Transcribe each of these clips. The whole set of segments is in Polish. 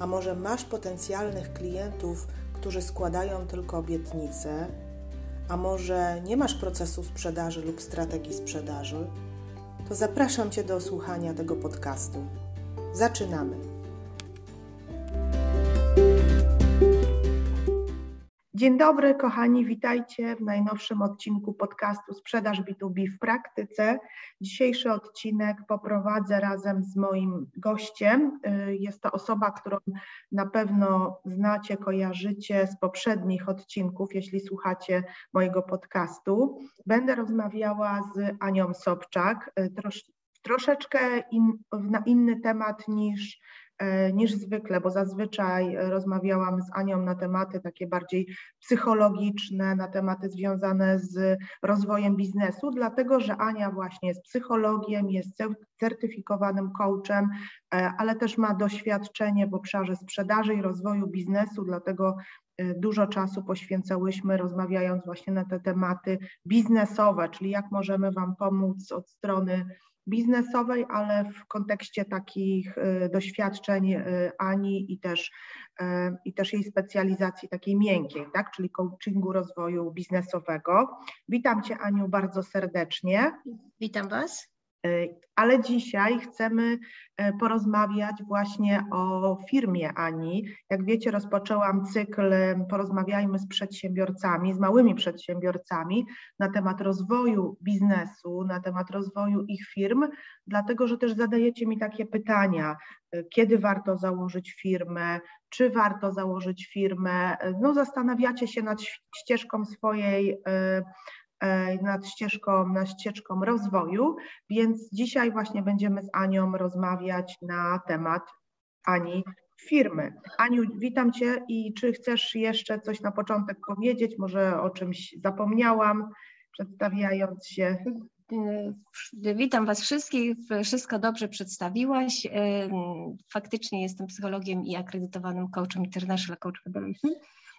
a może masz potencjalnych klientów, którzy składają tylko obietnice, a może nie masz procesu sprzedaży lub strategii sprzedaży, to zapraszam Cię do słuchania tego podcastu. Zaczynamy! Dzień dobry, kochani, witajcie w najnowszym odcinku podcastu Sprzedaż B2B w praktyce. Dzisiejszy odcinek poprowadzę razem z moim gościem. Jest to osoba, którą na pewno znacie, kojarzycie z poprzednich odcinków, jeśli słuchacie mojego podcastu. Będę rozmawiała z Anią Sobczak, trosz, troszeczkę in, na inny temat niż niż zwykle, bo zazwyczaj rozmawiałam z Anią na tematy takie bardziej psychologiczne, na tematy związane z rozwojem biznesu, dlatego że Ania właśnie jest psychologiem, jest certyfikowanym coachem, e, ale też ma doświadczenie w obszarze sprzedaży i rozwoju biznesu, dlatego e, dużo czasu poświęcałyśmy rozmawiając właśnie na te tematy biznesowe, czyli jak możemy Wam pomóc od strony biznesowej, ale w kontekście takich y, doświadczeń y, Ani i też, y, i też jej specjalizacji takiej miękkiej, tak, czyli coachingu rozwoju biznesowego. Witam Cię Aniu bardzo serdecznie. Witam Was. Ale dzisiaj chcemy e, porozmawiać właśnie o firmie Ani. Jak wiecie, rozpoczęłam cykl Porozmawiajmy z przedsiębiorcami, z małymi przedsiębiorcami na temat rozwoju biznesu, na temat rozwoju ich firm, dlatego że też zadajecie mi takie pytania, e, kiedy warto założyć firmę, czy warto założyć firmę. No, zastanawiacie się nad ścieżką swojej e, E, nad ścieżką, nad ścieżką rozwoju, więc dzisiaj właśnie będziemy z Anią rozmawiać na temat Ani firmy. Aniu, witam Cię i czy chcesz jeszcze coś na początek powiedzieć, może o czymś zapomniałam, przedstawiając się? Witam Was wszystkich. Wszystko dobrze przedstawiłaś. Faktycznie jestem psychologiem i akredytowanym coachem International Coach Federation.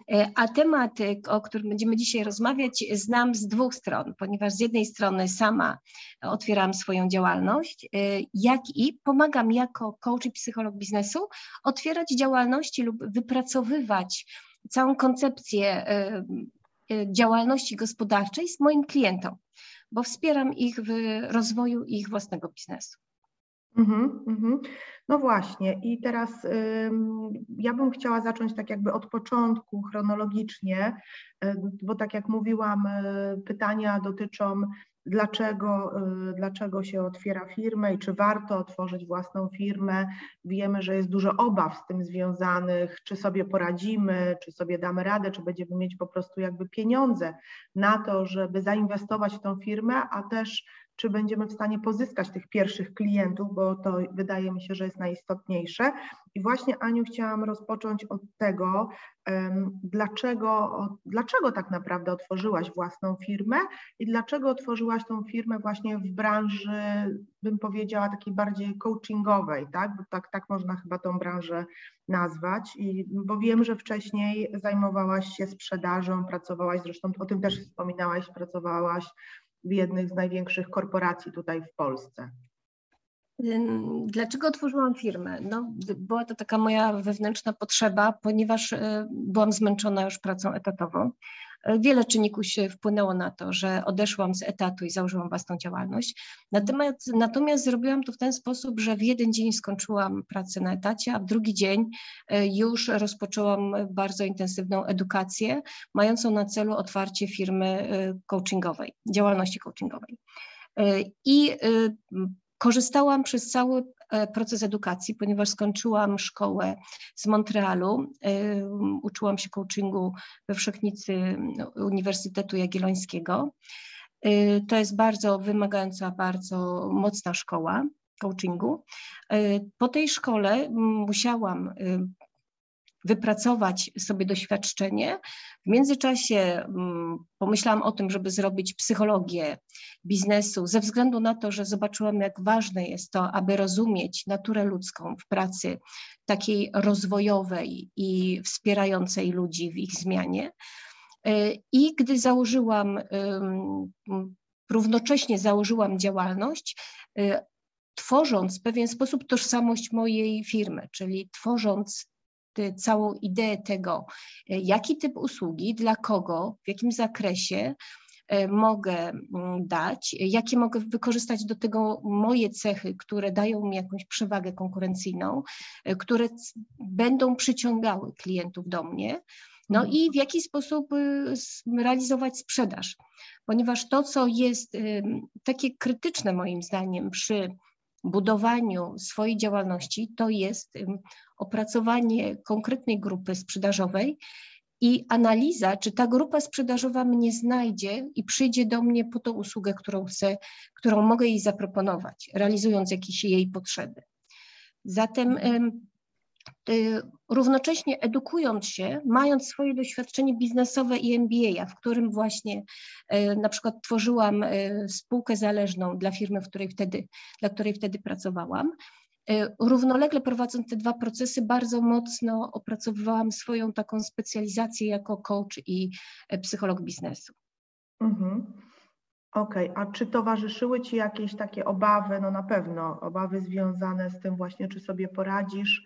E, a temat, e, o którym będziemy dzisiaj rozmawiać, znam z dwóch stron, ponieważ z jednej strony sama otwieram swoją działalność, e, jak i pomagam jako coach i psycholog biznesu otwierać działalności lub wypracowywać całą koncepcję działalności gospodarczej z moim klientom, bo wspieram ich w rozwoju ich własnego biznesu. Mhm, mhm. No właśnie, i teraz ja bym chciała zacząć tak jakby od początku, chronologicznie, y, bo tak jak mówiłam, y, pytania dotyczą dlaczego, y, dlaczego się otwiera firmę i czy warto otworzyć własną firmę. Wiemy, że jest dużo obaw z tym związanych, czy sobie poradzimy, czy sobie damy radę, czy będziemy mieć po prostu jakby pieniądze na to, żeby zainwestować w tą firmę, a też czy będziemy w stanie pozyskać tych pierwszych klientów, bo to wydaje mi się, że jest najistotniejsze. I właśnie Aniu chciałam rozpocząć od tego, dlaczego, dlaczego tak naprawdę otworzyłaś własną firmę i dlaczego otworzyłaś tą firmę właśnie w branży, bym powiedziała, takiej bardziej coachingowej, tak? Bo tak, tak można chyba tą branżę nazwać, I, bo wiem, że wcześniej zajmowałaś się sprzedażą, pracowałaś, zresztą o tym też wspominałaś, pracowałaś w jednych z największych korporacji tutaj w Polsce. Dlaczego otworzyłam firmę? No, była to taka moja wewnętrzna potrzeba, ponieważ e, byłam zmęczona już pracą etatową. Wiele czynników się wpłynęło na to, że odeszłam z etatu i założyłam własną działalność. Natomiast, natomiast zrobiłam to w ten sposób, że w jeden dzień skończyłam pracę na etacie, a w drugi dzień e, już rozpoczęłam bardzo intensywną edukację, mającą na celu otwarcie firmy e, coachingowej, działalności coachingowej. E, I korzystałam przez cały E, proces edukacji, ponieważ skończyłam szkołę z Montrealu, e, uczyłam się coachingu we Wszechnicy Uniwersytetu Jagiellońskiego. E, to jest bardzo wymagająca, bardzo mocna szkoła coachingu. Po tej szkole musiałam wypracować sobie doświadczenie. W międzyczasie mm, pomyślałam o tym, żeby zrobić psychologię biznesu, ze względu na to, że zobaczyłam, jak ważne jest to, aby rozumieć naturę ludzką w pracy takiej rozwojowej i wspierającej ludzi w ich zmianie. E, I gdy założyłam, równocześnie założyłam działalność, e, tworząc w pewien sposób tożsamość mojej firmy, czyli tworząc całą ideę tego, e, jaki typ usługi, dla kogo, w jakim zakresie mogę mm, dać, jakie mogę wykorzystać do tego moje cechy, które dają mi jakąś przewagę konkurencyjną, które będą przyciągały klientów do mnie, no mhm. i w jaki sposób y, realizować sprzedaż, ponieważ to, co jest takie krytyczne moim zdaniem przy budowaniu swojej działalności, to jest opracowanie konkretnej grupy sprzedażowej i analiza, czy ta grupa sprzedażowa mnie znajdzie i przyjdzie do mnie po tą usługę, którą chcę, którą mogę jej zaproponować, realizując jakieś jej potrzeby. Zatem równocześnie edukując się, mając swoje doświadczenie biznesowe i MBA, w którym właśnie y, na przykład tworzyłam y, spółkę zależną dla firmy, w której wtedy, dla której wtedy pracowałam, równolegle prowadząc te dwa procesy, bardzo mocno opracowywałam swoją taką specjalizację jako coach i psycholog biznesu. Mhm. Okej, okay. a czy towarzyszyły Ci jakieś takie obawy? No na pewno obawy związane z tym właśnie, czy sobie poradzisz,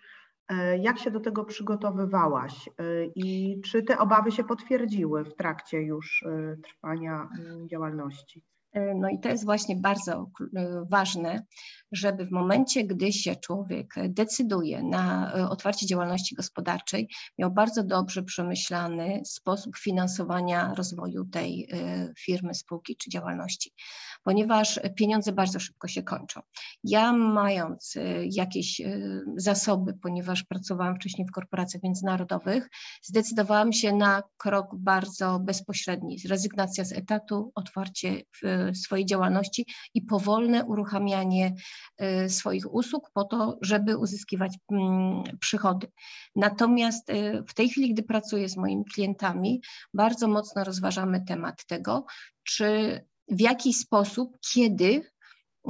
jak się do tego przygotowywałaś e, i czy te obawy się potwierdziły w trakcie już e, trwania mm, działalności? No i to jest właśnie bardzo ważne, żeby w momencie, gdy się człowiek decyduje na otwarcie działalności gospodarczej, miał bardzo dobrze przemyślany sposób finansowania rozwoju tej firmy, spółki czy działalności ponieważ pieniądze bardzo szybko się kończą. Ja mając jakieś zasoby, ponieważ pracowałam wcześniej w korporacjach międzynarodowych, zdecydowałam się na krok bardzo bezpośredni, rezygnacja z etatu, otwarcie swojej działalności i powolne uruchamianie y, swoich usług po to, żeby uzyskiwać mm, przychody. Natomiast w tej chwili, gdy pracuję z moimi klientami, bardzo mocno rozważamy temat tego, czy w jaki sposób, kiedy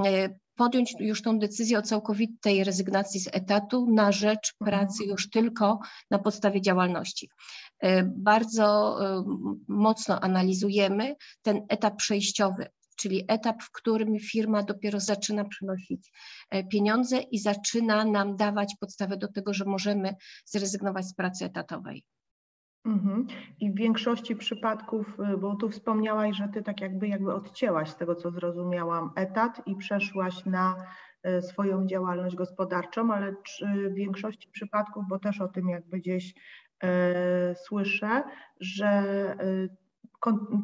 e, podjąć już tą decyzję o całkowitej rezygnacji z etatu na rzecz mhm. pracy już tylko na podstawie działalności. Bardzo mocno analizujemy ten etap przejściowy, czyli etap, w którym firma dopiero zaczyna przynosić pieniądze i zaczyna nam dawać podstawę do tego, że możemy zrezygnować z pracy etatowej. Mhm. I w większości przypadków, y, bo tu wspomniałaś, że ty tak jakby jakby odcięłaś z tego, co zrozumiałam, etat i przeszłaś na y, swoją działalność gospodarczą, ale czy w większości przypadków, bo też o tym jakby gdzieś e, słyszę, że e,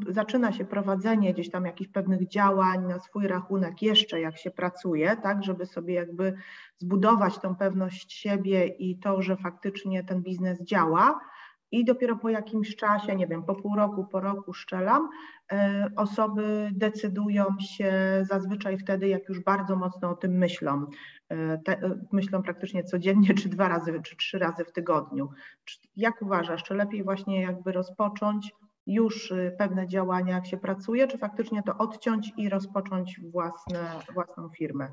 zaczyna się prowadzenie gdzieś tam jakichś pewnych działań na swój rachunek jeszcze jak się pracuje, tak, żeby sobie jakby zbudować tą pewność siebie i to, że faktycznie ten biznes działa, i dopiero po jakimś czasie, nie wiem, po pół roku, po roku szczelam, e, osoby decydują się zazwyczaj wtedy, jak już bardzo mocno o tym myślą. E, te, e, myślą praktycznie codziennie, czy dwa razy, czy trzy razy w tygodniu. Jak uważasz, czy lepiej właśnie jakby rozpocząć już pewne działania, jak się pracuje, czy faktycznie to odciąć i rozpocząć własne, własną firmę?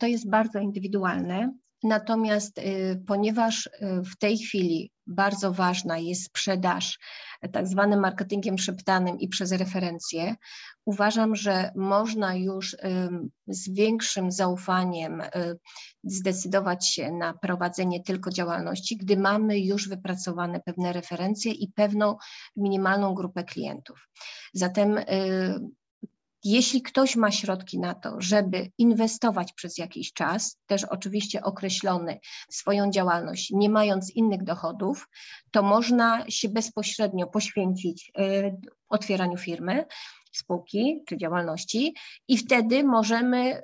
To jest bardzo indywidualne. Natomiast y, ponieważ y, w tej chwili bardzo ważna jest sprzedaż tak zwanym marketingiem szeptanym i przez referencje, uważam, że można już z większym zaufaniem y, zdecydować się na prowadzenie tylko działalności, gdy mamy już wypracowane pewne referencje i pewną minimalną grupę klientów. Zatem jeśli ktoś ma środki na to, żeby inwestować przez jakiś czas, też oczywiście określony swoją działalność, nie mając innych dochodów, to można się bezpośrednio poświęcić y, otwieraniu firmy, spółki czy działalności i wtedy możemy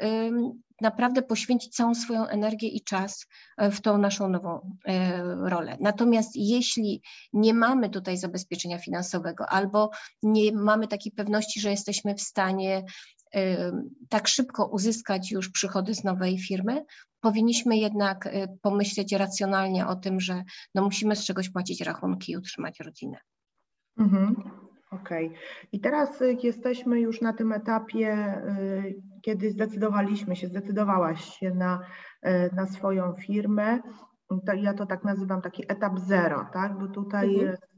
naprawdę poświęcić całą swoją energię i czas e, w tą naszą nową e, rolę. Natomiast jeśli nie mamy tutaj zabezpieczenia finansowego albo nie mamy takiej pewności, że jesteśmy w stanie tak szybko uzyskać już przychody z nowej firmy, powinniśmy jednak pomyśleć racjonalnie o tym, że no musimy z czegoś płacić rachunki i utrzymać rodzinę. Mhm. Okej. Okay. I teraz y, jesteśmy już na tym etapie, y, kiedy zdecydowaliśmy się, zdecydowałaś się na, y, na swoją firmę. To ja to tak nazywam taki etap zero, tak? Bo tutaj mhm. jest,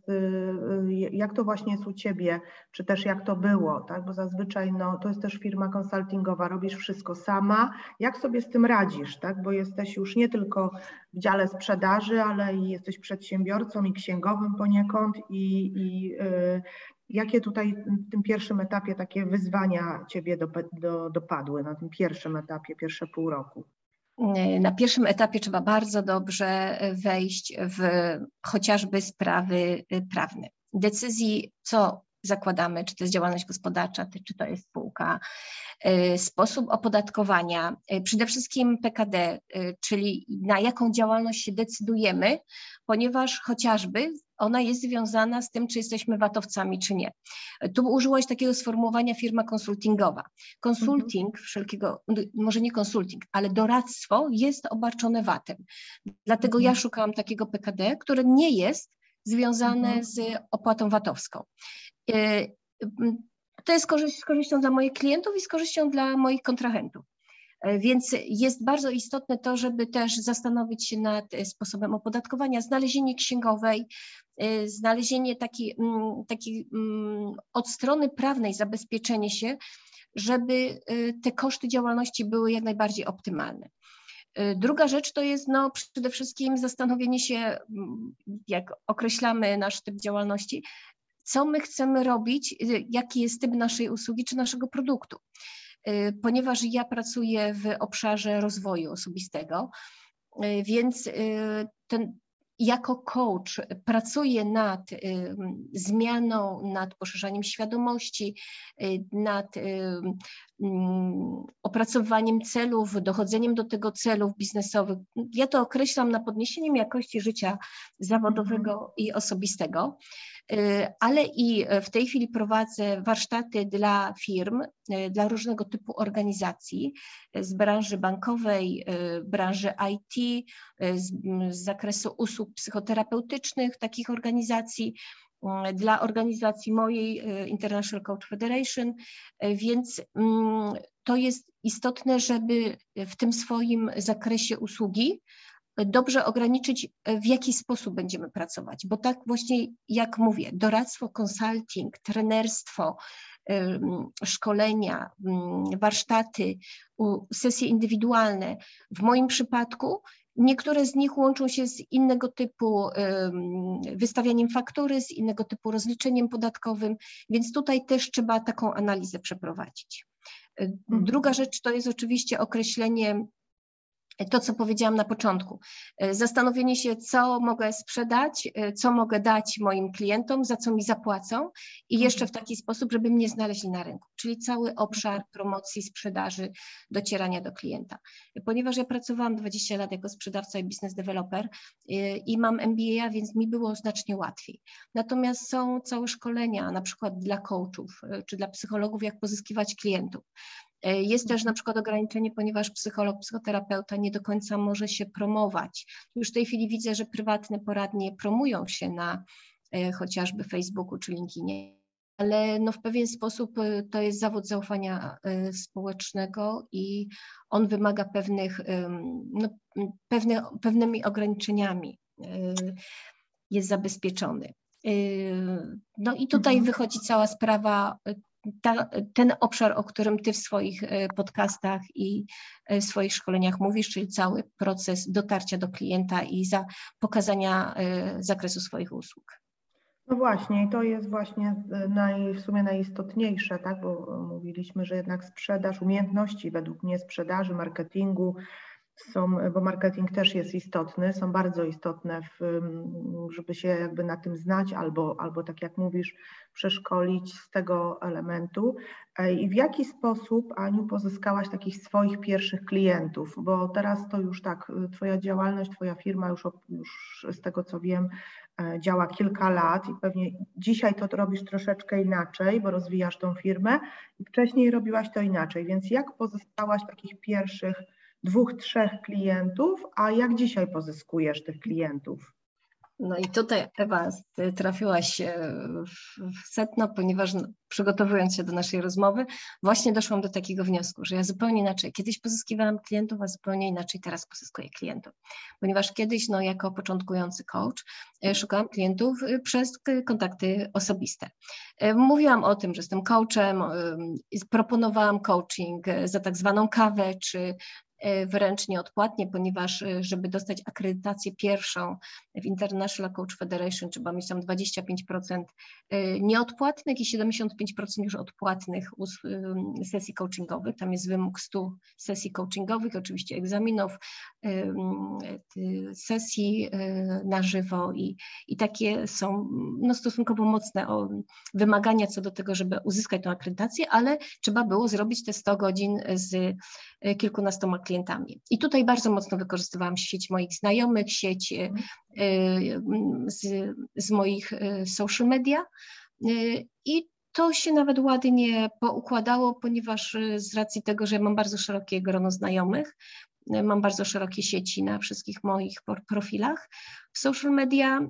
jak to właśnie jest u Ciebie, czy też jak to było, tak? Bo zazwyczaj no, to jest też firma konsultingowa, robisz wszystko sama. Jak sobie z tym radzisz, tak? Bo jesteś już nie tylko w dziale sprzedaży, ale i jesteś przedsiębiorcą i księgowym poniekąd i, i Jakie tutaj w tym pierwszym etapie takie wyzwania Ciebie do, do, dopadły, na tym pierwszym etapie, pierwsze pół roku? Na pierwszym etapie trzeba bardzo dobrze wejść w chociażby sprawy prawne. Decyzji, co zakładamy, czy to jest działalność gospodarcza, czy to jest spółka, sposób opodatkowania, przede wszystkim PKD, czyli na jaką działalność się decydujemy, ponieważ chociażby ona jest związana z tym, czy jesteśmy watowcami, czy nie. Tu użyłaś takiego sformułowania firma konsultingowa. Konsulting mhm. wszelkiego, może nie konsulting, ale doradztwo jest obarczone VAT-em. Dlatego mhm. ja szukałam takiego PKD, które nie jest związane mhm. z opłatą VAT-owską. To jest korzyść, z korzyścią dla moich klientów i z korzyścią dla moich kontrahentów. E, więc jest bardzo istotne to, żeby też zastanowić się nad e, sposobem opodatkowania, znalezienie księgowej, e, znalezienie takiej mm, taki, mm, od strony prawnej zabezpieczenie się, żeby te koszty działalności były jak najbardziej optymalne. Druga rzecz to jest no, przede wszystkim zastanowienie się, mm, jak określamy nasz typ działalności, co my chcemy robić, jaki jest typ naszej usługi czy naszego produktu. Y, ponieważ ja pracuję w obszarze rozwoju osobistego, y, więc y, ten, jako coach pracuję nad zmianą, nad poszerzaniem świadomości, nad mm, opracowaniem celów, dochodzeniem do tego celów biznesowych. Ja to określam na podniesieniem jakości życia zawodowego mhm. i osobistego. Y, ale i w tej chwili prowadzę warsztaty dla firm, y, dla różnego typu organizacji z branży bankowej, branży IT, z, z zakresu usług psychoterapeutycznych takich organizacji, dla organizacji mojej International Coach Federation, więc mm, to jest istotne, żeby w tym swoim zakresie usługi dobrze ograniczyć, e, w jaki sposób będziemy pracować, bo tak właśnie jak mówię, doradztwo, consulting, trenerstwo, szkolenia, warsztaty, sesje indywidualne. W moim przypadku Niektóre z nich łączą się z innego typu wystawianiem faktury, z innego typu rozliczeniem podatkowym, więc tutaj też trzeba taką analizę przeprowadzić. E, mhm. Druga rzecz to jest oczywiście określenie to, co powiedziałam na początku. E, zastanowienie się, co mogę sprzedać, e, co mogę dać moim klientom, za co mi zapłacą i jeszcze w taki sposób, żeby mnie znaleźli na rynku, czyli cały obszar promocji, sprzedaży, docierania do klienta. Ponieważ ja pracowałam 20 lat jako sprzedawca i business developer e, i mam MBA, więc mi było znacznie łatwiej. Natomiast są całe szkolenia, na przykład dla coachów czy dla psychologów, jak pozyskiwać klientów. E, jest też na przykład ograniczenie, ponieważ psycholog, psychoterapeuta nie do końca może się promować. Już w tej chwili widzę, że prywatne poradnie promują się na e, chociażby Facebooku czy LinkedInie, ale no w pewien sposób e, to jest zawód zaufania społecznego i on wymaga pewnych, no, pewne, pewnymi ograniczeniami jest zabezpieczony. No i tutaj mhm. wychodzi cała sprawa ta, ten obszar, o którym Ty w swoich e, podcastach i e, w swoich szkoleniach mówisz, czyli cały proces dotarcia do klienta i za pokazania e, zakresu swoich usług. No właśnie, i to jest właśnie naj, w sumie najistotniejsze, tak? bo mówiliśmy, że jednak sprzedaż, umiejętności według mnie sprzedaży, marketingu, są, bo marketing też jest istotny, są bardzo istotne, w, żeby się jakby na tym znać albo, albo tak jak mówisz, przeszkolić z tego elementu. E, I w jaki sposób, Aniu, pozyskałaś takich swoich pierwszych klientów? Bo teraz to już tak, Twoja działalność, Twoja firma już, już z tego co wiem, e, działa kilka lat i pewnie dzisiaj to robisz troszeczkę inaczej, bo rozwijasz tą firmę i wcześniej robiłaś to inaczej. Więc jak pozyskałaś takich pierwszych dwóch, trzech klientów, a jak dzisiaj pozyskujesz tych klientów? No i tutaj Ewa, trafiłaś w setno, ponieważ no, przygotowując się do naszej rozmowy, właśnie doszłam do takiego wniosku, że ja zupełnie inaczej, kiedyś pozyskiwałam klientów, a zupełnie inaczej teraz pozyskuję klientów. Ponieważ kiedyś, no jako początkujący coach, e, szukałam klientów e, przez kontakty osobiste. E, mówiłam o tym, że jestem coachem, proponowałam coaching za tak zwaną kawę, czy E, wręcz nieodpłatnie, ponieważ e, żeby dostać akredytację pierwszą w International Coach Federation trzeba mieć tam 25% e, nieodpłatnych i 75% już odpłatnych sesji coachingowych. Tam jest wymóg 100 sesji coachingowych, oczywiście egzaminów, sesji na żywo i, i takie są no, stosunkowo mocne wymagania co do tego, żeby uzyskać tę akredytację, ale trzeba było zrobić te 100 godzin z kilkunastoma klientami. I tutaj bardzo mocno wykorzystywałam sieć moich znajomych, sieć e, e, z, z moich e, social media i to się nawet ładnie poukładało, ponieważ z racji tego, że mam bardzo szerokie grono znajomych, mam bardzo szerokie sieci na wszystkich moich profilach w social media,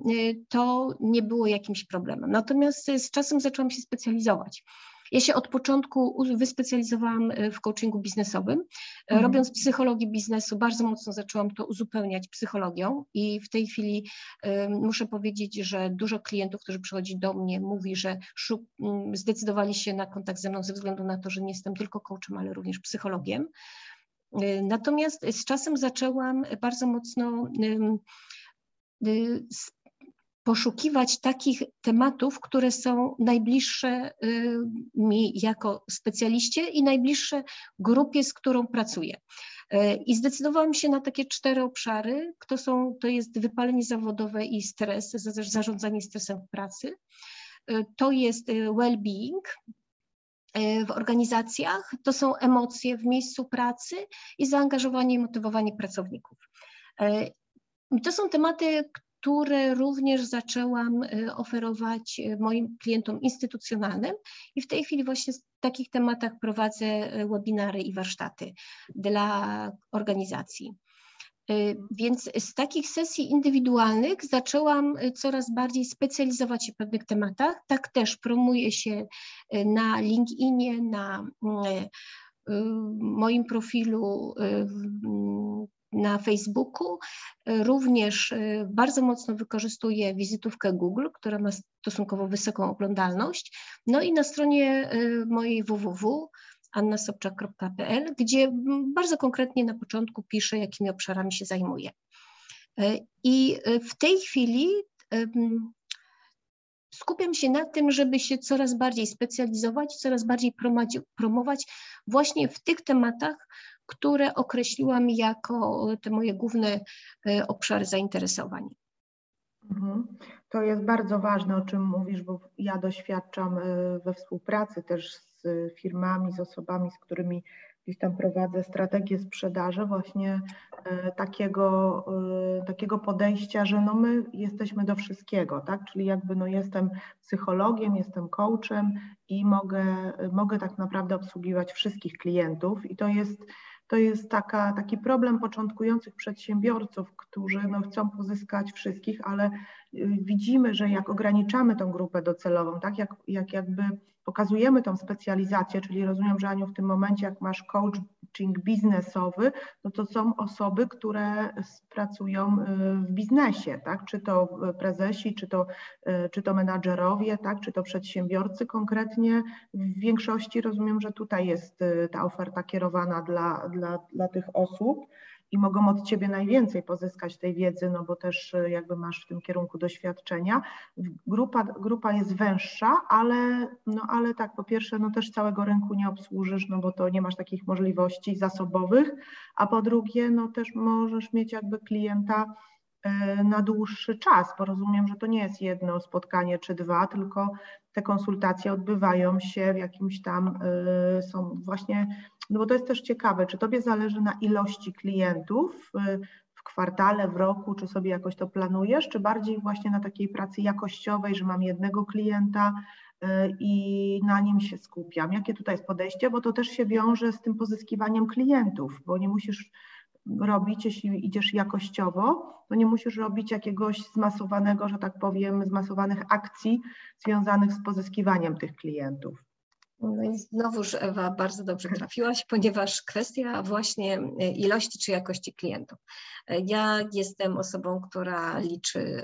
to nie było jakimś problemem. Natomiast z czasem zaczęłam się specjalizować. Ja się od początku wyspecjalizowałam e, w coachingu biznesowym. E, mhm. Robiąc psychologię biznesu, bardzo mocno zaczęłam to uzupełniać psychologią i w tej chwili y, muszę powiedzieć, że dużo klientów, którzy przychodzi do mnie, mówi, że y, zdecydowali się na kontakt ze mną ze względu na to, że nie jestem tylko coachem, ale również psychologiem. Y, natomiast z czasem zaczęłam bardzo mocno poszukiwać takich tematów, które są najbliższe y, mi jako specjaliście i najbliższe grupie, z którą pracuję. Y, I zdecydowałam się na takie cztery obszary. To, są, to jest wypalenie zawodowe i stres, zarządzanie stresem w pracy. Y, to jest well-being, w organizacjach, to są emocje w miejscu pracy i zaangażowanie i motywowanie pracowników. To są tematy, które również zaczęłam y, oferować y, moim klientom instytucjonalnym i w tej chwili właśnie w takich tematach prowadzę y, webinary i warsztaty dla organizacji. Więc z takich sesji indywidualnych zaczęłam coraz bardziej specjalizować się w pewnych tematach. Tak też promuję się na LinkedInie, na moim profilu na Facebooku. E, również e, bardzo mocno wykorzystuję wizytówkę Google, która ma stosunkowo wysoką oglądalność. No i na stronie e, mojej www annasobczak.pl, gdzie bardzo konkretnie na początku piszę, jakimi obszarami się zajmuję. I w tej chwili skupiam się na tym, żeby się coraz bardziej specjalizować, coraz bardziej promować właśnie w tych tematach, które określiłam jako te moje główne e, obszary zainteresowań. Mhm. To jest bardzo ważne, o czym mówisz, bo ja doświadczam e, we współpracy też z firmami, z osobami, z którymi gdzieś tam prowadzę strategię sprzedaży, właśnie e, takiego, takiego podejścia, że no my jesteśmy do wszystkiego, tak? Czyli jakby no jestem psychologiem, jestem coachem i mogę, mogę tak naprawdę obsługiwać wszystkich klientów i to jest to jest taka, taki problem początkujących przedsiębiorców, którzy no, chcą pozyskać wszystkich, ale y, widzimy, że jak ograniczamy tą grupę docelową, tak jak, jak jakby pokazujemy tą specjalizację, czyli rozumiem, że Aniu w tym momencie jak masz coaching biznesowy, no to są osoby, które pracują y, w biznesie, tak? czy to prezesi, czy to, y, czy to menadżerowie, tak? czy to przedsiębiorcy konkretnie. W większości rozumiem, że tutaj jest y, ta oferta kierowana dla, dla, dla tych osób. I mogą od ciebie najwięcej pozyskać tej wiedzy, no bo też e, jakby masz w tym kierunku doświadczenia. Grupa, grupa jest węższa, ale, no ale tak, po pierwsze, no też całego rynku nie obsłużysz, no bo to nie masz takich możliwości zasobowych, a po drugie, no też możesz mieć jakby klienta e, na dłuższy czas, bo rozumiem, że to nie jest jedno spotkanie czy dwa, tylko te konsultacje odbywają się w jakimś tam, e, są właśnie no bo to jest też ciekawe, czy Tobie zależy na ilości klientów y, w kwartale, w roku, czy sobie jakoś to planujesz, czy bardziej właśnie na takiej pracy jakościowej, że mam jednego klienta y, i na nim się skupiam. Jakie tutaj jest podejście, bo to też się wiąże z tym pozyskiwaniem klientów, bo nie musisz robić, jeśli idziesz jakościowo, to nie musisz robić jakiegoś zmasowanego, że tak powiem, zmasowanych akcji związanych z pozyskiwaniem tych klientów. No i znowuż Ewa bardzo dobrze trafiłaś, ponieważ kwestia właśnie e, ilości czy jakości klientów. E, ja jestem osobą, która liczy,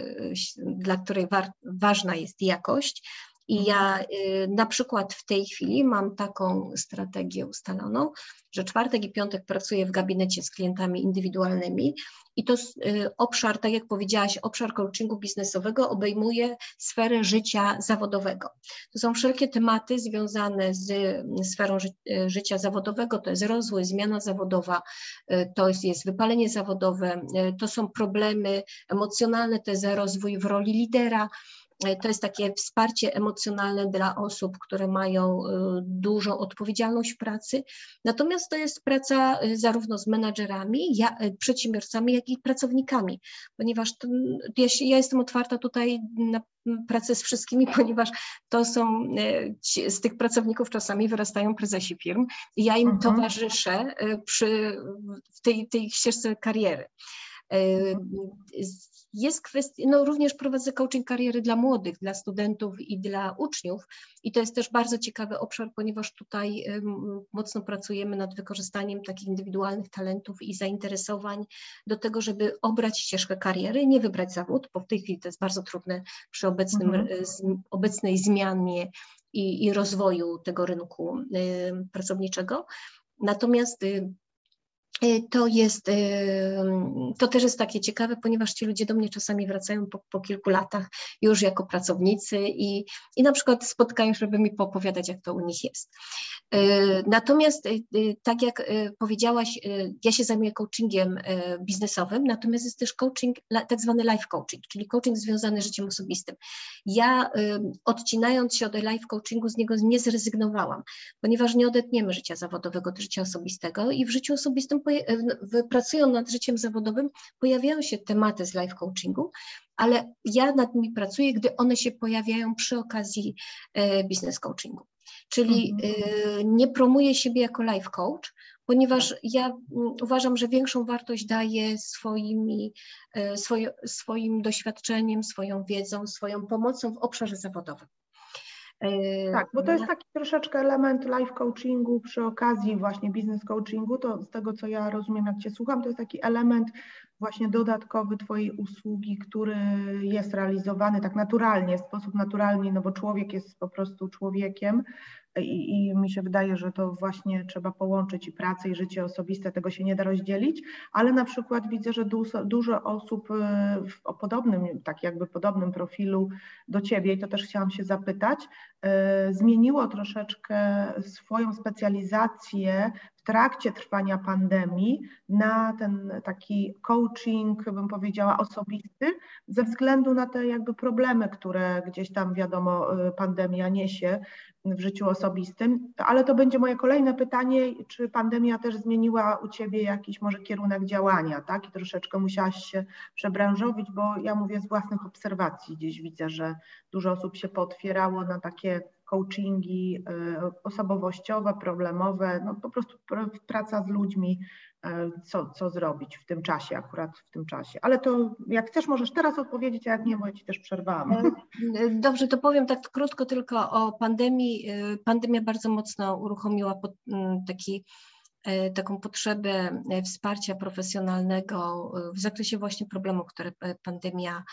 dla której wa ważna jest jakość. I ja y, na przykład w tej chwili mam taką strategię ustaloną, że czwartek i piątek pracuję w gabinecie z klientami indywidualnymi i to y, obszar, tak jak powiedziałaś, obszar coachingu biznesowego obejmuje sferę życia zawodowego. To są wszelkie tematy związane z sferą ży y, życia zawodowego, to jest rozwój, zmiana zawodowa, y, to jest, jest wypalenie zawodowe, to są problemy emocjonalne, to jest rozwój w roli lidera, to jest takie wsparcie emocjonalne dla osób, które mają e, dużą odpowiedzialność w pracy. Natomiast to jest praca e, zarówno z menadżerami, ja, przedsiębiorcami, jak i pracownikami, ponieważ to, ja, ja jestem otwarta tutaj na pracę z wszystkimi, ponieważ to są, z tych pracowników czasami wyrastają prezesi firm i ja im mhm. towarzyszę przy, w tej, tej ścieżce kariery. Mhm jest kwestia, no również prowadzę coaching kariery dla młodych, dla studentów i dla uczniów i to jest też bardzo ciekawy obszar, ponieważ tutaj mocno pracujemy nad wykorzystaniem takich indywidualnych talentów i zainteresowań do tego, żeby obrać ścieżkę kariery, nie wybrać zawód, bo w tej chwili to jest bardzo trudne przy obecnym, mhm. z, obecnej zmianie i, i rozwoju tego rynku y, pracowniczego. Natomiast y, E, to jest, e, to też jest takie ciekawe, ponieważ ci ludzie do mnie czasami wracają po, po kilku latach już jako pracownicy i, i na przykład spotkają, żeby mi poopowiadać, jak to u nich jest. E, natomiast, tak jak powiedziałaś, ja się zajmuję coachingiem biznesowym, natomiast jest też coaching, tak zwany life coaching, czyli coaching związany z życiem osobistym. Ja odcinając się od life coachingu z niego nie zrezygnowałam, ponieważ nie odetniemy życia zawodowego do życia osobistego i w życiu osobistym pracują nad życiem zawodowym, pojawiają się tematy z life coachingu, ale ja nad nimi pracuję, gdy one się pojawiają przy okazji e, business coachingu. Czyli mhm. E, nie promuję siebie jako life coach, ponieważ tak. ja mm, uważam, że większą wartość daję swoimi, e, swoim doświadczeniem, swoją wiedzą, swoją pomocą w obszarze zawodowym. Tak, bo to jest taki troszeczkę element life coachingu przy okazji właśnie business coachingu, to z tego co ja rozumiem, jak Cię słucham, to jest taki element właśnie dodatkowy Twojej usługi, który jest realizowany tak naturalnie, w sposób naturalny, no bo człowiek jest po prostu człowiekiem i, i mi się wydaje, że to właśnie trzeba połączyć i pracę, i życie osobiste, tego się nie da rozdzielić, ale na przykład widzę, że dużo, dużo osób y, w, o podobnym, tak jakby podobnym profilu do Ciebie, i to też chciałam się zapytać, y, zmieniło troszeczkę swoją specjalizację trakcie trwania pandemii na ten taki coaching, bym powiedziała, osobisty, ze względu na te jakby problemy, które gdzieś tam wiadomo y, pandemia niesie w życiu osobistym. Ale to będzie moje kolejne pytanie, czy pandemia też zmieniła u Ciebie jakiś może kierunek działania, tak? I troszeczkę musiałaś się przebranżowić, bo ja mówię z własnych obserwacji, gdzieś widzę, że dużo osób się potwierało na takie coachingi y, osobowościowe, problemowe, no po prostu praca z ludźmi, co, co zrobić w tym czasie, akurat w tym czasie. Ale to jak chcesz, możesz teraz odpowiedzieć, a jak nie, bo ja Ci też przerwałam. E, dobrze, to powiem tak krótko tylko o pandemii. Y, pandemia bardzo mocno uruchomiła taki E, taką potrzebę e, wsparcia profesjonalnego e, w zakresie właśnie problemów, które pandemia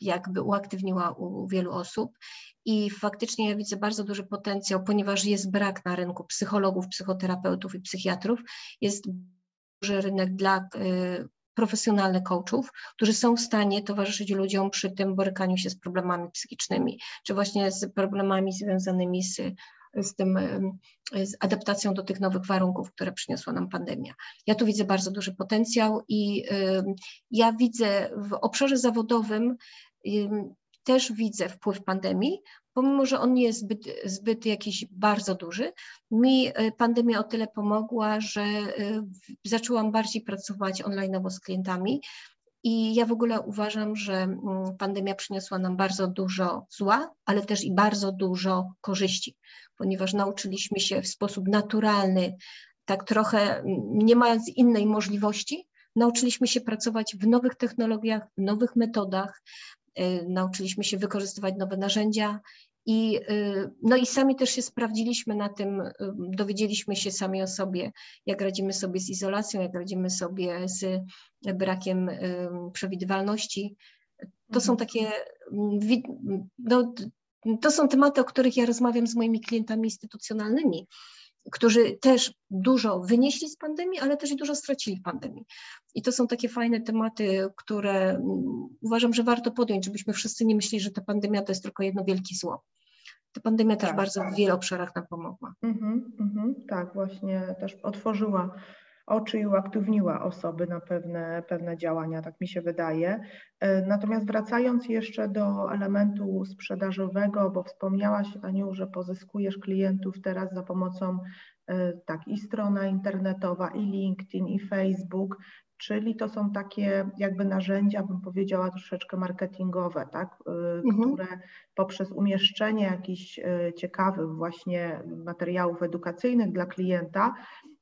jakby uaktywniła u wielu osób. I faktycznie ja widzę bardzo duży potencjał, ponieważ jest brak na rynku psychologów, psychoterapeutów i psychiatrów, jest duży rynek dla profesjonalnych coachów, którzy są w stanie towarzyszyć ludziom przy tym borykaniu się z problemami psychicznymi, czy właśnie z problemami związanymi z z tym, z adaptacją do tych nowych warunków, które przyniosła nam pandemia. Ja tu widzę bardzo duży potencjał i ja widzę w obszarze zawodowym też widzę wpływ pandemii, pomimo że on nie jest zbyt, zbyt jakiś bardzo duży. Mi e, pandemia o tyle pomogła, że e, zaczęłam bardziej pracować online'owo z klientami. I ja w ogóle uważam, że mm, pandemia przyniosła nam bardzo dużo zła, ale też i bardzo dużo korzyści, ponieważ nauczyliśmy się w sposób naturalny, tak trochę nie mając innej możliwości, nauczyliśmy się pracować w nowych technologiach, w nowych metodach, e, nauczyliśmy się wykorzystywać nowe narzędzia i, y, no i sami też się sprawdziliśmy na tym, y, dowiedzieliśmy się sami o sobie, jak radzimy sobie z izolacją, jak radzimy sobie z brakiem y, przewidywalności. To są mhm. takie, no, to są tematy, o których ja rozmawiam z moimi klientami instytucjonalnymi, którzy też dużo wynieśli z pandemii, ale też i dużo stracili w pandemii. I to są takie fajne tematy, które mm, uważam, że warto podjąć, żebyśmy wszyscy nie myśleli, że ta pandemia to jest tylko jedno wielkie zło. Ta pandemia tak, też bardzo tak. w wielu obszarach nam pomogła. Mhm, mhm, tak, właśnie też otworzyła oczy i uaktywniła osoby na pewne, pewne działania, tak mi się wydaje. E, natomiast wracając jeszcze do elementu sprzedażowego, bo wspomniałaś Aniu, że pozyskujesz klientów teraz za pomocą e, tak i strona internetowa, i LinkedIn, i Facebook czyli to są takie jakby narzędzia, bym powiedziała, troszeczkę marketingowe, tak? Y, mhm. które poprzez umieszczenie jakichś ciekawych właśnie materiałów edukacyjnych dla klienta,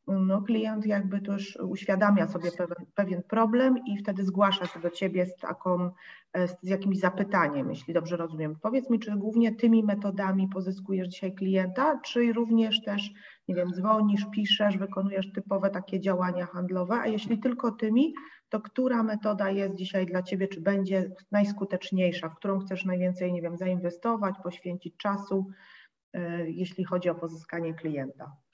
no klient jakby też uświadamia sobie pewien, pewien problem i wtedy zgłasza się do Ciebie z taką, e, z jakimś zapytaniem, jeśli dobrze rozumiem. Powiedz mi, czy głównie tymi metodami pozyskujesz dzisiaj klienta, czy również też nie wiem, dzwonisz, piszesz, wykonujesz typowe takie działania handlowe, a jeśli tylko tymi, to która metoda jest dzisiaj dla Ciebie, czy będzie najskuteczniejsza, w którą chcesz najwięcej, nie wiem, zainwestować, poświęcić czasu, e, jeśli chodzi o pozyskanie klienta?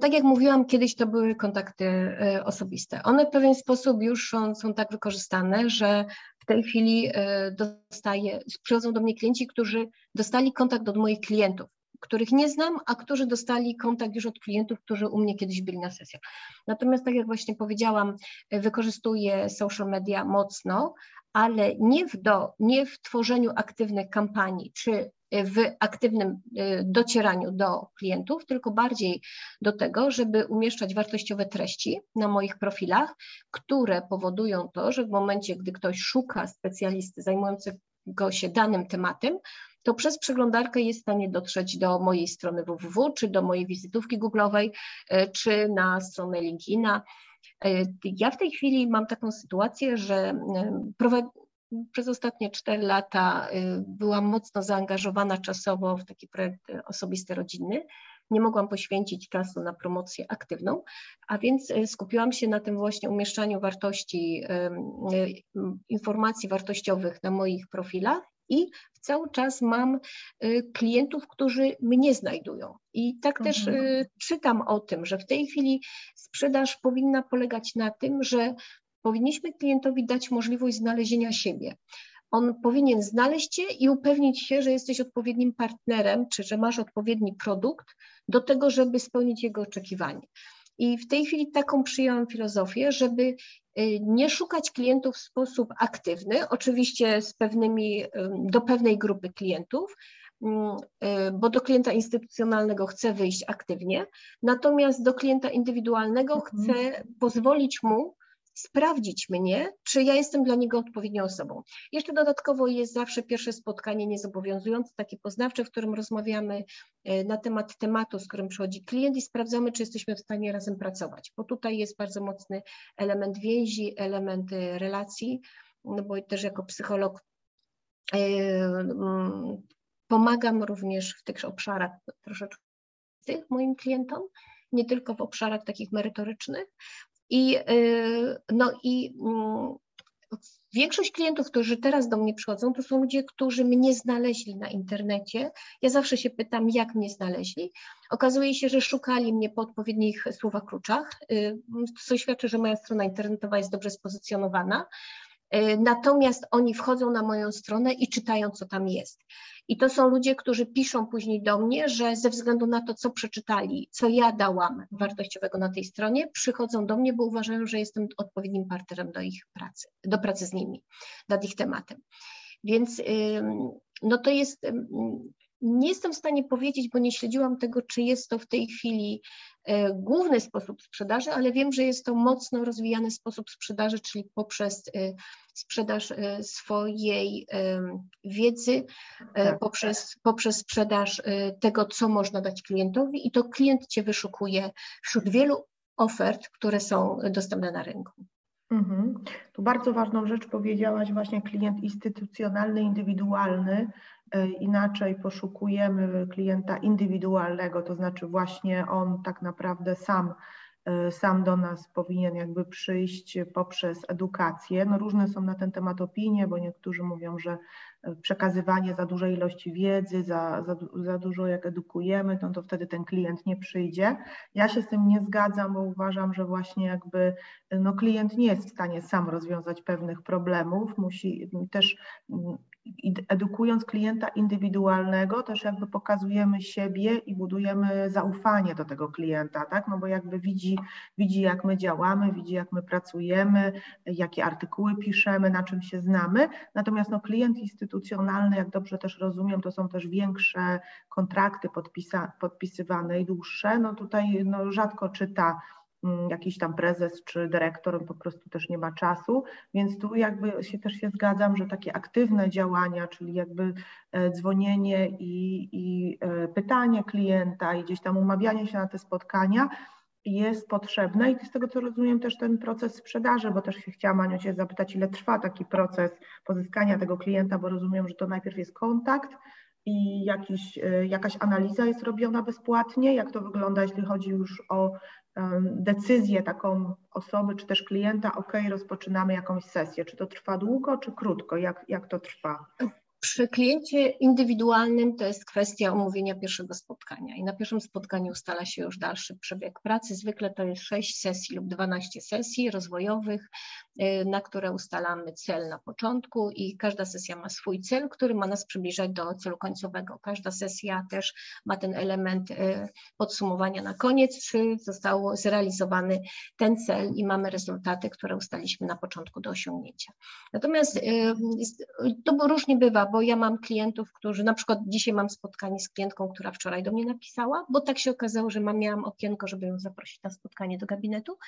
Tak jak mówiłam, kiedyś to były kontakty e, osobiste. One w pewien sposób już są, są tak wykorzystane, że w tej chwili e, dostaję, przychodzą do mnie klienci, którzy dostali kontakt od moich klientów których nie znam, a którzy dostali kontakt już od klientów, którzy u mnie kiedyś byli na sesjach. Natomiast, tak jak właśnie powiedziałam, wykorzystuję social media mocno, ale nie w, do, nie w tworzeniu aktywnych kampanii czy w aktywnym y, docieraniu do klientów, tylko bardziej do tego, żeby umieszczać wartościowe treści na moich profilach, które powodują to, że w momencie, gdy ktoś szuka specjalisty zajmującego się danym tematem, to przez przeglądarkę jest w stanie dotrzeć do mojej strony www, czy do mojej wizytówki Google'owej, e, czy na stronę LinkedIna. Ja w tej chwili mam taką sytuację, że e, przez ostatnie 4 lata byłam mocno zaangażowana czasowo w taki projekt osobisty, rodzinny. Nie mogłam poświęcić czasu na promocję aktywną, a więc skupiłam się na tym właśnie umieszczaniu wartości, informacji wartościowych na moich profilach i cały czas mam y, klientów, którzy mnie znajdują. I tak mhm. też y, czytam o tym, że w tej chwili sprzedaż powinna polegać na tym, że powinniśmy klientowi dać możliwość znalezienia siebie. On powinien znaleźć Cię i upewnić się, że jesteś odpowiednim partnerem, czy że masz odpowiedni produkt do tego, żeby spełnić jego oczekiwanie. I w tej chwili taką przyjęłam filozofię, żeby y, nie szukać klientów w sposób aktywny, oczywiście z pewnymi, do pewnej grupy klientów, mm, y, bo do klienta instytucjonalnego chcę wyjść aktywnie, natomiast do klienta indywidualnego mhm. chcę pozwolić mu sprawdzić mnie, czy ja jestem dla niego odpowiednią osobą. Jeszcze dodatkowo jest zawsze pierwsze spotkanie niezobowiązujące, takie poznawcze, w którym rozmawiamy e, na temat tematu, z którym przychodzi klient i sprawdzamy, czy jesteśmy w stanie razem pracować, bo tutaj jest bardzo mocny element więzi, element e, relacji, no bo też jako psycholog e, mm, pomagam również w tych obszarach troszeczkę moim klientom, nie tylko w obszarach takich merytorycznych, i, y, no i mm, Większość klientów, którzy teraz do mnie przychodzą, to są ludzie, którzy mnie znaleźli na internecie. Ja zawsze się pytam, jak mnie znaleźli. Okazuje się, że szukali mnie po odpowiednich słowach kluczach, y, co świadczy, że moja strona internetowa jest dobrze spozycjonowana. Y, natomiast oni wchodzą na moją stronę i czytają, co tam jest. I to są ludzie, którzy piszą później do mnie, że ze względu na to, co przeczytali, co ja dałam wartościowego na tej stronie, przychodzą do mnie, bo uważają, że jestem odpowiednim partnerem do ich pracy, do pracy z nimi, nad ich tematem. Więc no to jest nie jestem w stanie powiedzieć, bo nie śledziłam tego, czy jest to w tej chwili e, główny sposób sprzedaży, ale wiem, że jest to mocno rozwijany sposób sprzedaży, czyli poprzez e, sprzedaż e, swojej wiedzy, tak. poprzez, poprzez sprzedaż tego, co można dać klientowi i to klient Cię wyszukuje wśród wielu ofert, które są dostępne na rynku. Mhm. Tu bardzo ważną rzecz powiedziałaś, właśnie klient instytucjonalny, indywidualny. Inaczej poszukujemy klienta indywidualnego, to znaczy właśnie on tak naprawdę sam e, sam do nas powinien jakby przyjść poprzez edukację. No różne są na ten temat opinie, bo niektórzy mówią, że przekazywanie za dużej ilości wiedzy, za, za, za dużo jak edukujemy, no to wtedy ten klient nie przyjdzie. Ja się z tym nie zgadzam, bo uważam, że właśnie jakby no klient nie jest w stanie sam rozwiązać pewnych problemów, musi też edukując klienta indywidualnego, też jakby pokazujemy siebie i budujemy zaufanie do tego klienta, tak? No bo jakby widzi, widzi jak my działamy, widzi jak my pracujemy, jakie artykuły piszemy, na czym się znamy. Natomiast no klient instytucjonalny, jak dobrze też rozumiem, to są też większe kontrakty podpisa, podpisywane i dłuższe. No tutaj no rzadko czyta Mm, jakiś tam prezes czy dyrektor po prostu też nie ma czasu, więc tu jakby się też się zgadzam, że takie aktywne działania, czyli jakby e, dzwonienie i, i e, pytanie klienta i gdzieś tam umawianie się na te spotkania jest potrzebne i z tego co rozumiem też ten proces sprzedaży, bo też się chciałam Aniu Cię zapytać, ile trwa taki proces pozyskania tego klienta, bo rozumiem, że to najpierw jest kontakt, i jakiś, e, jakaś analiza jest robiona bezpłatnie? Jak to wygląda, jeśli chodzi już o decyzję taką osoby, czy też klienta, ok, rozpoczynamy jakąś sesję. Czy to trwa długo, czy krótko? Jak, jak to trwa? Przy kliencie indywidualnym to jest kwestia omówienia pierwszego spotkania i na pierwszym spotkaniu ustala się już dalszy przebieg pracy. Zwykle to jest 6 sesji lub 12 sesji rozwojowych, na które ustalamy cel na początku i każda sesja ma swój cel, który ma nas przybliżać do celu końcowego. Każda sesja też ma ten element y, podsumowania na koniec, czy został zrealizowany ten cel i mamy rezultaty, które ustaliśmy na początku do osiągnięcia. Natomiast y, to różnie bywa, bo ja mam klientów, którzy na przykład dzisiaj mam spotkanie z klientką, która wczoraj do mnie napisała, bo tak się okazało, że mam, miałam okienko, żeby ją zaprosić na spotkanie do gabinetu.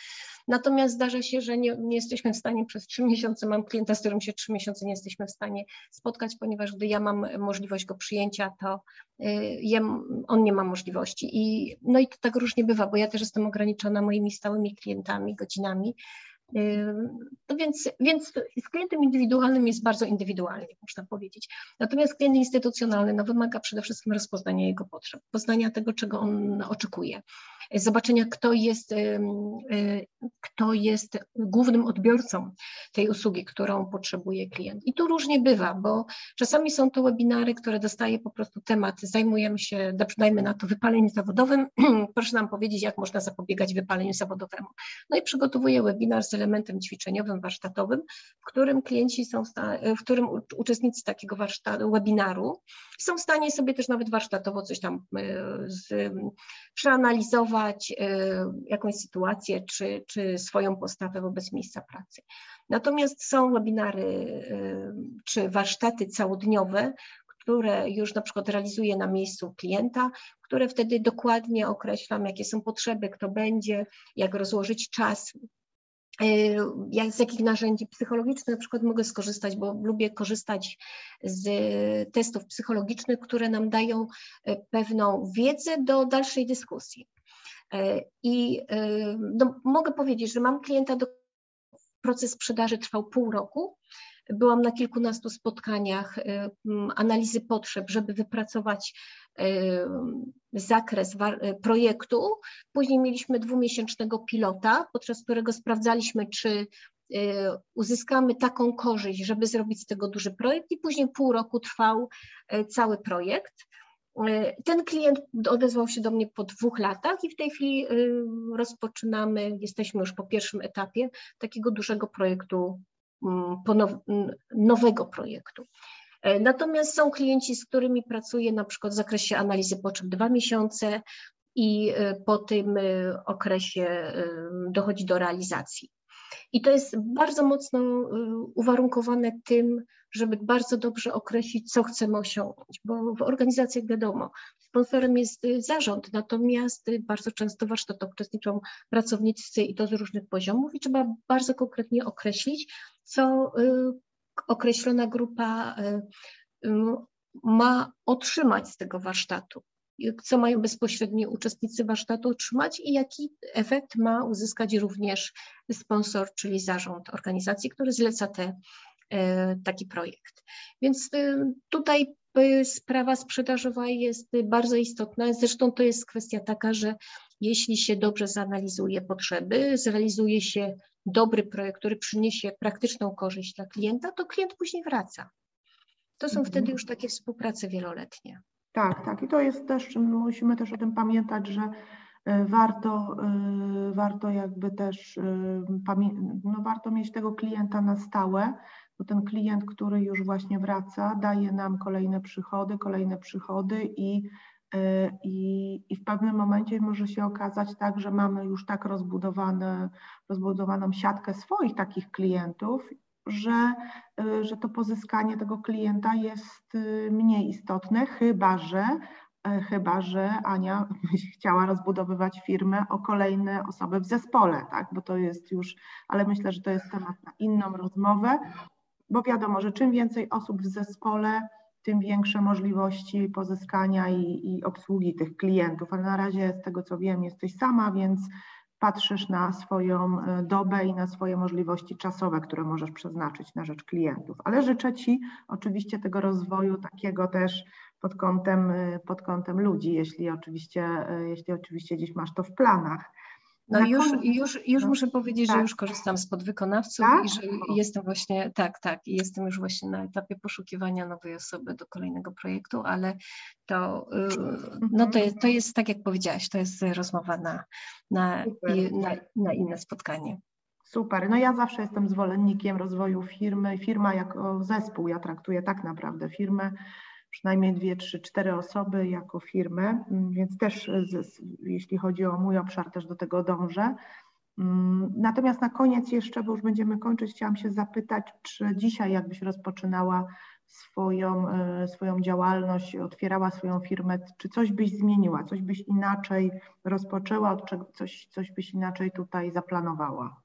Natomiast zdarza się, że nie, nie jesteśmy w stanie przez trzy miesiące, mam klienta, z którym się trzy miesiące nie jesteśmy w stanie spotkać, ponieważ gdy ja mam możliwość go przyjęcia, to y, on nie ma możliwości. I, no i to tak różnie bywa, bo ja też jestem ograniczona moimi stałymi klientami, godzinami, no więc, więc z klientem indywidualnym jest bardzo indywidualnie, można powiedzieć. Natomiast klient instytucjonalny no, wymaga przede wszystkim rozpoznania jego potrzeb, poznania tego, czego on oczekuje zobaczenia, kto jest, y, kto jest głównym odbiorcą tej usługi, którą potrzebuje klient. I tu różnie bywa, bo czasami są to webinary, które dostaje po prostu temat, zajmujemy się, dajmy na to wypaleniem zawodowym, proszę nam powiedzieć, jak można zapobiegać wypaleniu zawodowemu. No i przygotowuję webinar z elementem ćwiczeniowym, warsztatowym, w którym klienci są, w którym uczestnicy takiego warsztatu, webinaru są w stanie sobie też nawet warsztatowo coś tam z, przeanalizować, Y, jakąś sytuację czy, czy swoją postawę wobec miejsca pracy. Natomiast są webinary y, czy warsztaty całodniowe, które już na przykład realizuję na miejscu klienta, które wtedy dokładnie określam, jakie są potrzeby, kto będzie, jak rozłożyć czas, y, jak, z jakich narzędzi psychologicznych na przykład mogę skorzystać, bo lubię korzystać z testów psychologicznych, które nam dają pewną wiedzę do dalszej dyskusji. E, I e, no, mogę powiedzieć, że mam klienta, do proces sprzedaży trwał pół roku. Byłam na kilkunastu spotkaniach e, analizy potrzeb, żeby wypracować zakres projektu. Później mieliśmy dwumiesięcznego pilota, podczas którego sprawdzaliśmy, czy uzyskamy taką korzyść, żeby zrobić z tego duży projekt i później pół roku trwał cały projekt. Ten klient odezwał się do mnie po dwóch latach i w tej chwili rozpoczynamy, jesteśmy już po pierwszym etapie takiego dużego projektu, mm, nowego projektu. Natomiast są klienci, z którymi pracuję na przykład w zakresie analizy potrzeb dwa miesiące i po tym okresie dochodzi do realizacji. I to jest bardzo mocno uwarunkowane tym, żeby bardzo dobrze określić, co chcemy osiągnąć, bo w organizacjach wiadomo, sponsorem jest y, zarząd, natomiast y, bardzo często w warsztatach uczestniczą pracownicy i to z różnych poziomów i trzeba bardzo konkretnie określić, co y, określona grupa ma otrzymać z tego warsztatu co mają bezpośredni uczestnicy warsztatu otrzymać i jaki efekt ma uzyskać również sponsor, czyli zarząd organizacji, który zleca te taki projekt. Więc e, tutaj e, sprawa sprzedażowa jest bardzo istotna. Zresztą to jest kwestia taka, że jeśli się dobrze zanalizuje potrzeby, zrealizuje się dobry projekt, który przyniesie praktyczną korzyść dla klienta, to klient później wraca. To są mhm. wtedy już takie współprace wieloletnie. Tak, tak. I to jest też, musimy też o tym pamiętać, że warto, warto jakby też, no warto mieć tego klienta na stałe, bo ten klient, który już właśnie wraca, daje nam kolejne przychody, kolejne przychody i, e, i, i w pewnym momencie może się okazać tak, że mamy już tak rozbudowane, rozbudowaną siatkę swoich takich klientów, że, e, że to pozyskanie tego klienta jest e, mniej istotne, chyba że chyba że Ania chciała rozbudowywać firmę o kolejne osoby w zespole, tak? bo to jest już, ale myślę, że to jest temat na inną rozmowę bo wiadomo, że czym więcej osób w zespole, tym większe możliwości pozyskania i, i obsługi tych klientów, ale na razie z tego co wiem jesteś sama, więc patrzysz na swoją e, dobę i na swoje możliwości czasowe, które możesz przeznaczyć na rzecz klientów. Ale życzę Ci oczywiście tego rozwoju takiego też pod kątem, e, pod kątem ludzi, jeśli oczywiście, e, jeśli oczywiście gdzieś masz to w planach. No i już, już, już no. muszę powiedzieć, tak. że już korzystam z podwykonawców tak? i że jestem właśnie, tak, tak, jestem już właśnie na etapie poszukiwania nowej osoby do kolejnego projektu, ale to, y, no to, jest, to jest tak jak powiedziałaś, to jest rozmowa na, na, na, na inne spotkanie. Super. No ja zawsze jestem zwolennikiem rozwoju firmy. Firma jako zespół, ja traktuję tak naprawdę firmę przynajmniej dwie, trzy, cztery osoby jako firmę, mm, więc też z, jeśli chodzi o mój obszar, też do tego dążę. Mm, natomiast na koniec jeszcze, bo już będziemy kończyć, chciałam się zapytać, czy dzisiaj jakbyś rozpoczynała swoją, e, swoją działalność, otwierała swoją firmę, czy coś byś zmieniła, coś byś inaczej rozpoczęła, coś, coś byś inaczej tutaj zaplanowała?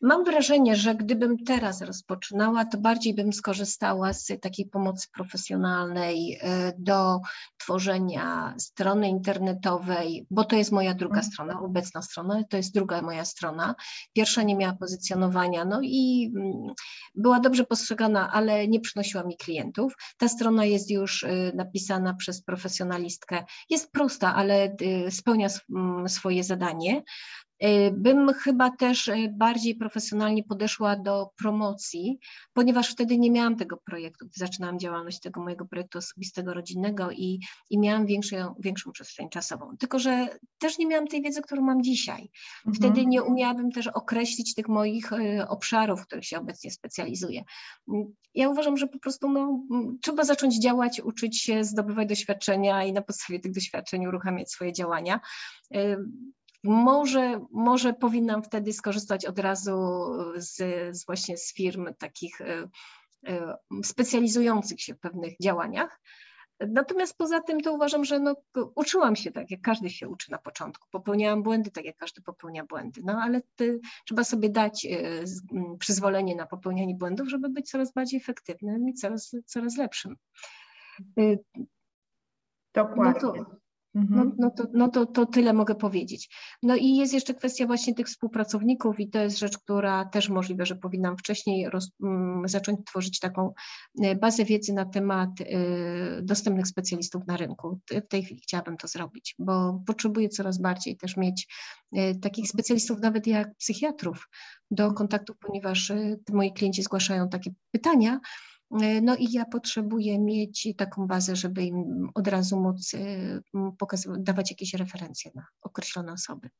Mam wrażenie, że gdybym teraz rozpoczynała, to bardziej bym skorzystała z takiej pomocy profesjonalnej y, do tworzenia strony internetowej, bo to jest moja druga mhm. strona, obecna strona, to jest druga moja strona. Pierwsza nie miała pozycjonowania, no i mm, była dobrze postrzegana, ale nie przynosiła mi klientów. Ta strona jest już y, napisana przez profesjonalistkę. Jest prosta, ale y, spełnia mm, swoje zadanie. Y, bym chyba też y, bardziej profesjonalnie podeszła do promocji, ponieważ wtedy nie miałam tego projektu, gdy zaczynałam działalność tego mojego projektu osobistego, rodzinnego i, i miałam większą, większą przestrzeń czasową. Tylko, że też nie miałam tej wiedzy, którą mam dzisiaj. Mhm. Wtedy nie umiałabym też określić tych moich y, obszarów, w których się obecnie specjalizuję. Ja uważam, że po prostu no, trzeba zacząć działać, uczyć się, zdobywać doświadczenia i na podstawie tych doświadczeń uruchamiać swoje działania. Może, może powinnam wtedy skorzystać od razu z, z właśnie z firm takich e, e, specjalizujących się w pewnych działaniach. Natomiast poza tym to uważam, że no, uczyłam się tak, jak każdy się uczy na początku. Popełniałam błędy, tak jak każdy popełnia błędy. No ale ty, trzeba sobie dać y, przyzwolenie na popełnianie błędów, żeby być coraz bardziej efektywnym i coraz, coraz lepszym. Dokładnie. No to, No, mhm. no, to, no to, to tyle mogę powiedzieć. No i jest jeszcze kwestia właśnie tych współpracowników i to jest rzecz, która też możliwe, że powinnam wcześniej roz, um, zacząć tworzyć taką e, bazę wiedzy na temat y, dostępnych specjalistów na rynku. W tej chwili chciałabym to zrobić, bo potrzebuję coraz bardziej też mieć y, takich specjalistów nawet jak psychiatrów do kontaktu, ponieważ y, moi klienci zgłaszają takie pytania, no i ja potrzebuję mieć taką bazę, żeby im od razu móc e, dawać jakieś referencje na określone osoby.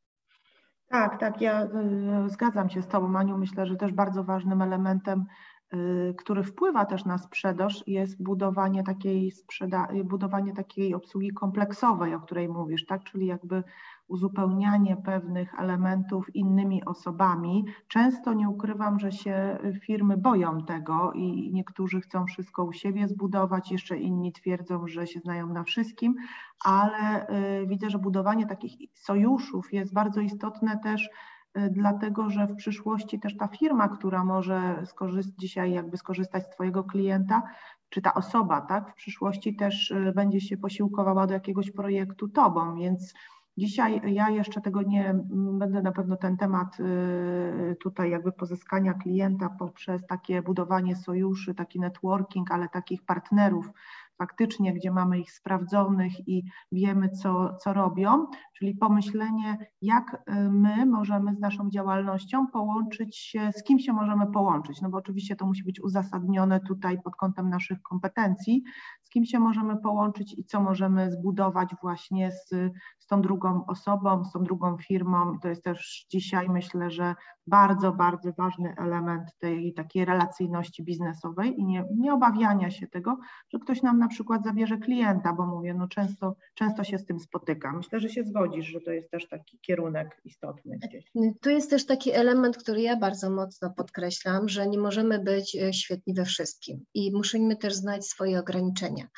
Tak, tak, ja y, zgadzam się z Tobą, Maniu. Myślę, że też bardzo ważnym elementem, który wpływa też na sprzedaż, jest budowanie takiej, sprzeda- budowanie takiej obsługi kompleksowej, o której mówisz, tak? Czyli jakby uzupełnianie pewnych elementów innymi osobami. Często nie ukrywam, że się firmy boją tego i niektórzy chcą wszystko u siebie zbudować, jeszcze inni twierdzą, że się znają na wszystkim, ale y, widzę, że budowanie takich sojuszów jest bardzo istotne też y, dlatego że w przyszłości też ta firma, która może dzisiaj jakby skorzystać z Twojego klienta, czy ta osoba, tak, w przyszłości też y, będzie się posiłkowała do jakiegoś projektu Tobą, więc Dzisiaj ja jeszcze tego nie będę na pewno ten temat y, tutaj jakby pozyskania klienta poprzez takie budowanie sojuszy, taki networking, ale takich partnerów faktycznie, gdzie mamy ich sprawdzonych i wiemy, co, co robią, czyli pomyślenie, jak y, my możemy z naszą działalnością połączyć się, z kim się możemy połączyć, no bo oczywiście to musi być uzasadnione tutaj pod kątem naszych kompetencji, z kim się możemy połączyć i co możemy zbudować właśnie z, z tą drugą osobą, z tą drugą firmą. I to jest też dzisiaj myślę, że bardzo, bardzo ważny element tej takiej relacyjności biznesowej i nie, nie obawiania się tego, że ktoś nam na przykład zabierze klienta, bo mówię, no często, często się z tym spotykam. Myślę, że się zgodzisz, że to jest też taki kierunek istotny gdzieś. Tu jest też taki element, który ja bardzo mocno podkreślam, że nie możemy być e, świetni we wszystkim i musimy też znać swoje ograniczenia.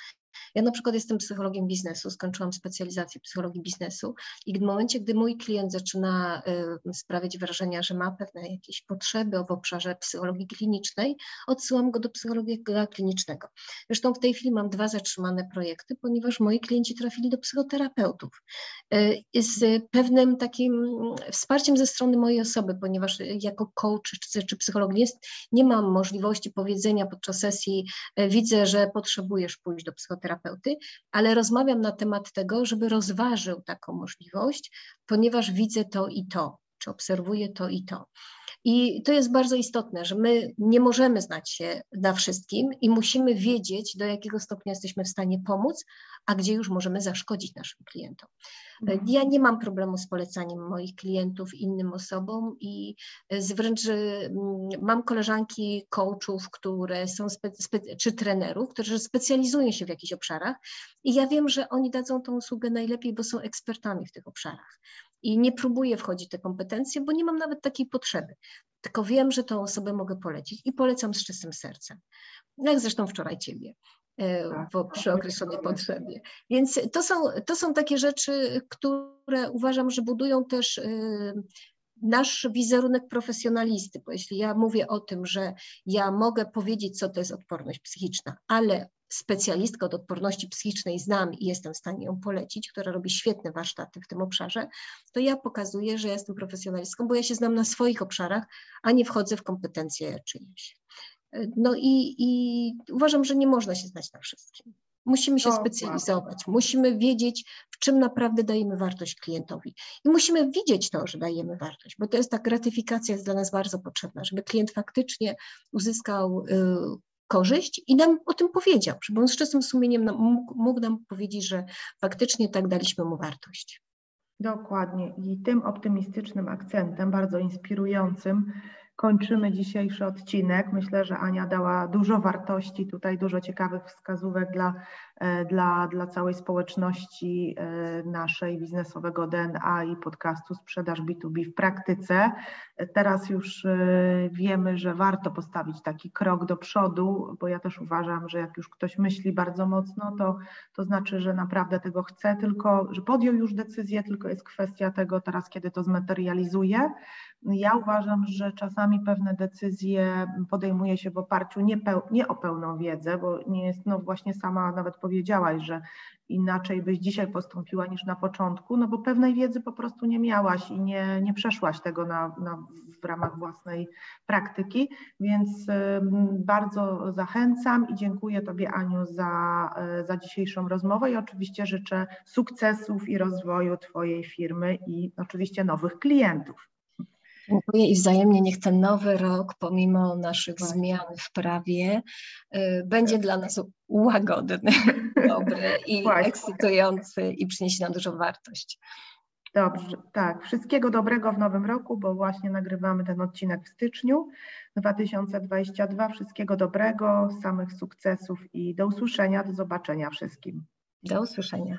Ja na przykład jestem psychologiem biznesu, skończyłam specjalizację psychologii biznesu i w momencie, gdy mój klient zaczyna y, sprawiać wrażenie, że ma pewne jakieś potrzeby w obszarze psychologii klinicznej, odsyłam go do psychologa klinicznego. Zresztą w tej chwili mam dwa zatrzymane projekty, ponieważ moi klienci trafili do psychoterapeutów y, z pewnym takim wsparciem ze strony mojej osoby, ponieważ jako coach czy, czy psycholog nie, nie mam możliwości powiedzenia podczas sesji, y, widzę, że potrzebujesz pójść do psychoterapeuty, terapeuty, ale rozmawiam na temat tego, żeby rozważył taką możliwość, ponieważ widzę to i to, czy obserwuję to i to. I to jest bardzo istotne, że my nie możemy znać się na wszystkim i musimy wiedzieć, do jakiego stopnia jesteśmy w stanie pomóc, a gdzie już możemy zaszkodzić naszym klientom. Mhm. Ja nie mam problemu z polecaniem moich klientów innym osobom i wręcz mm, mam koleżanki coachów, które są czy trenerów, którzy specjalizują się w jakichś obszarach i ja wiem, że oni dadzą tą usługę najlepiej, bo są ekspertami w tych obszarach i nie próbuję wchodzić w te kompetencje, bo nie mam nawet takiej potrzeby. Tylko wiem, że tą osobę mogę polecić i polecam z czystym sercem. Jak zresztą wczoraj ciebie e, tak. przy określonej potrzebie. Więc to są, to są takie rzeczy, które uważam, że budują też e, nasz wizerunek profesjonalisty, bo jeśli ja mówię o tym, że ja mogę powiedzieć, co to jest odporność psychiczna, ale specjalistkę od odporności psychicznej znam i jestem w stanie ją polecić, która robi świetne warsztaty w tym obszarze, to ja pokazuję, że jestem profesjonalistką, bo ja się znam na swoich obszarach, a nie wchodzę w kompetencje czyjeś. No i, i uważam, że nie można się znać na wszystkim. Musimy się specjalizować, musimy wiedzieć, w czym naprawdę dajemy wartość klientowi. I musimy widzieć to, że dajemy wartość, bo to jest ta gratyfikacja jest dla nas bardzo potrzebna, żeby klient faktycznie uzyskał y, korzyść i nam o tym powiedział, żeby on z czystym sumieniem mógł, mógł nam powiedzieć, że faktycznie tak daliśmy mu wartość. Dokładnie. I tym optymistycznym akcentem, bardzo inspirującym, kończymy dzisiejszy odcinek. Myślę, że Ania dała dużo wartości, tutaj dużo ciekawych wskazówek dla, e, dla, dla całej społeczności e, naszej biznesowego DNA i podcastu Sprzedaż B2B w praktyce. Teraz już e, wiemy, że warto postawić taki krok do przodu, bo ja też uważam, że jak już ktoś myśli bardzo mocno, to, to znaczy, że naprawdę tego chce, tylko że podjął już decyzję, tylko jest kwestia tego teraz, kiedy to zmaterializuje. Ja uważam, że czasami pewne decyzje podejmuje się w oparciu nie, nie o pełną wiedzę, bo nie jest, no właśnie sama nawet powiedziałaś, że inaczej byś dzisiaj postąpiła niż na początku, no bo pewnej wiedzy po prostu nie miałaś i nie, nie przeszłaś tego na, na, w ramach własnej praktyki, więc bardzo zachęcam i dziękuję Tobie Aniu za, e, za dzisiejszą rozmowę i oczywiście życzę sukcesów i rozwoju Twojej firmy i oczywiście nowych klientów. Dziękuję i wzajemnie niech ten nowy rok, pomimo naszych zmian w prawie, y, będzie dla nas łagodny, dobry i ekscytujący i przyniesie nam dużą wartość. Dobrze, tak. Wszystkiego dobrego w nowym roku, bo właśnie nagrywamy ten odcinek w styczniu 2022. Wszystkiego dobrego, samych sukcesów i do usłyszenia, do zobaczenia wszystkim. Do usłyszenia.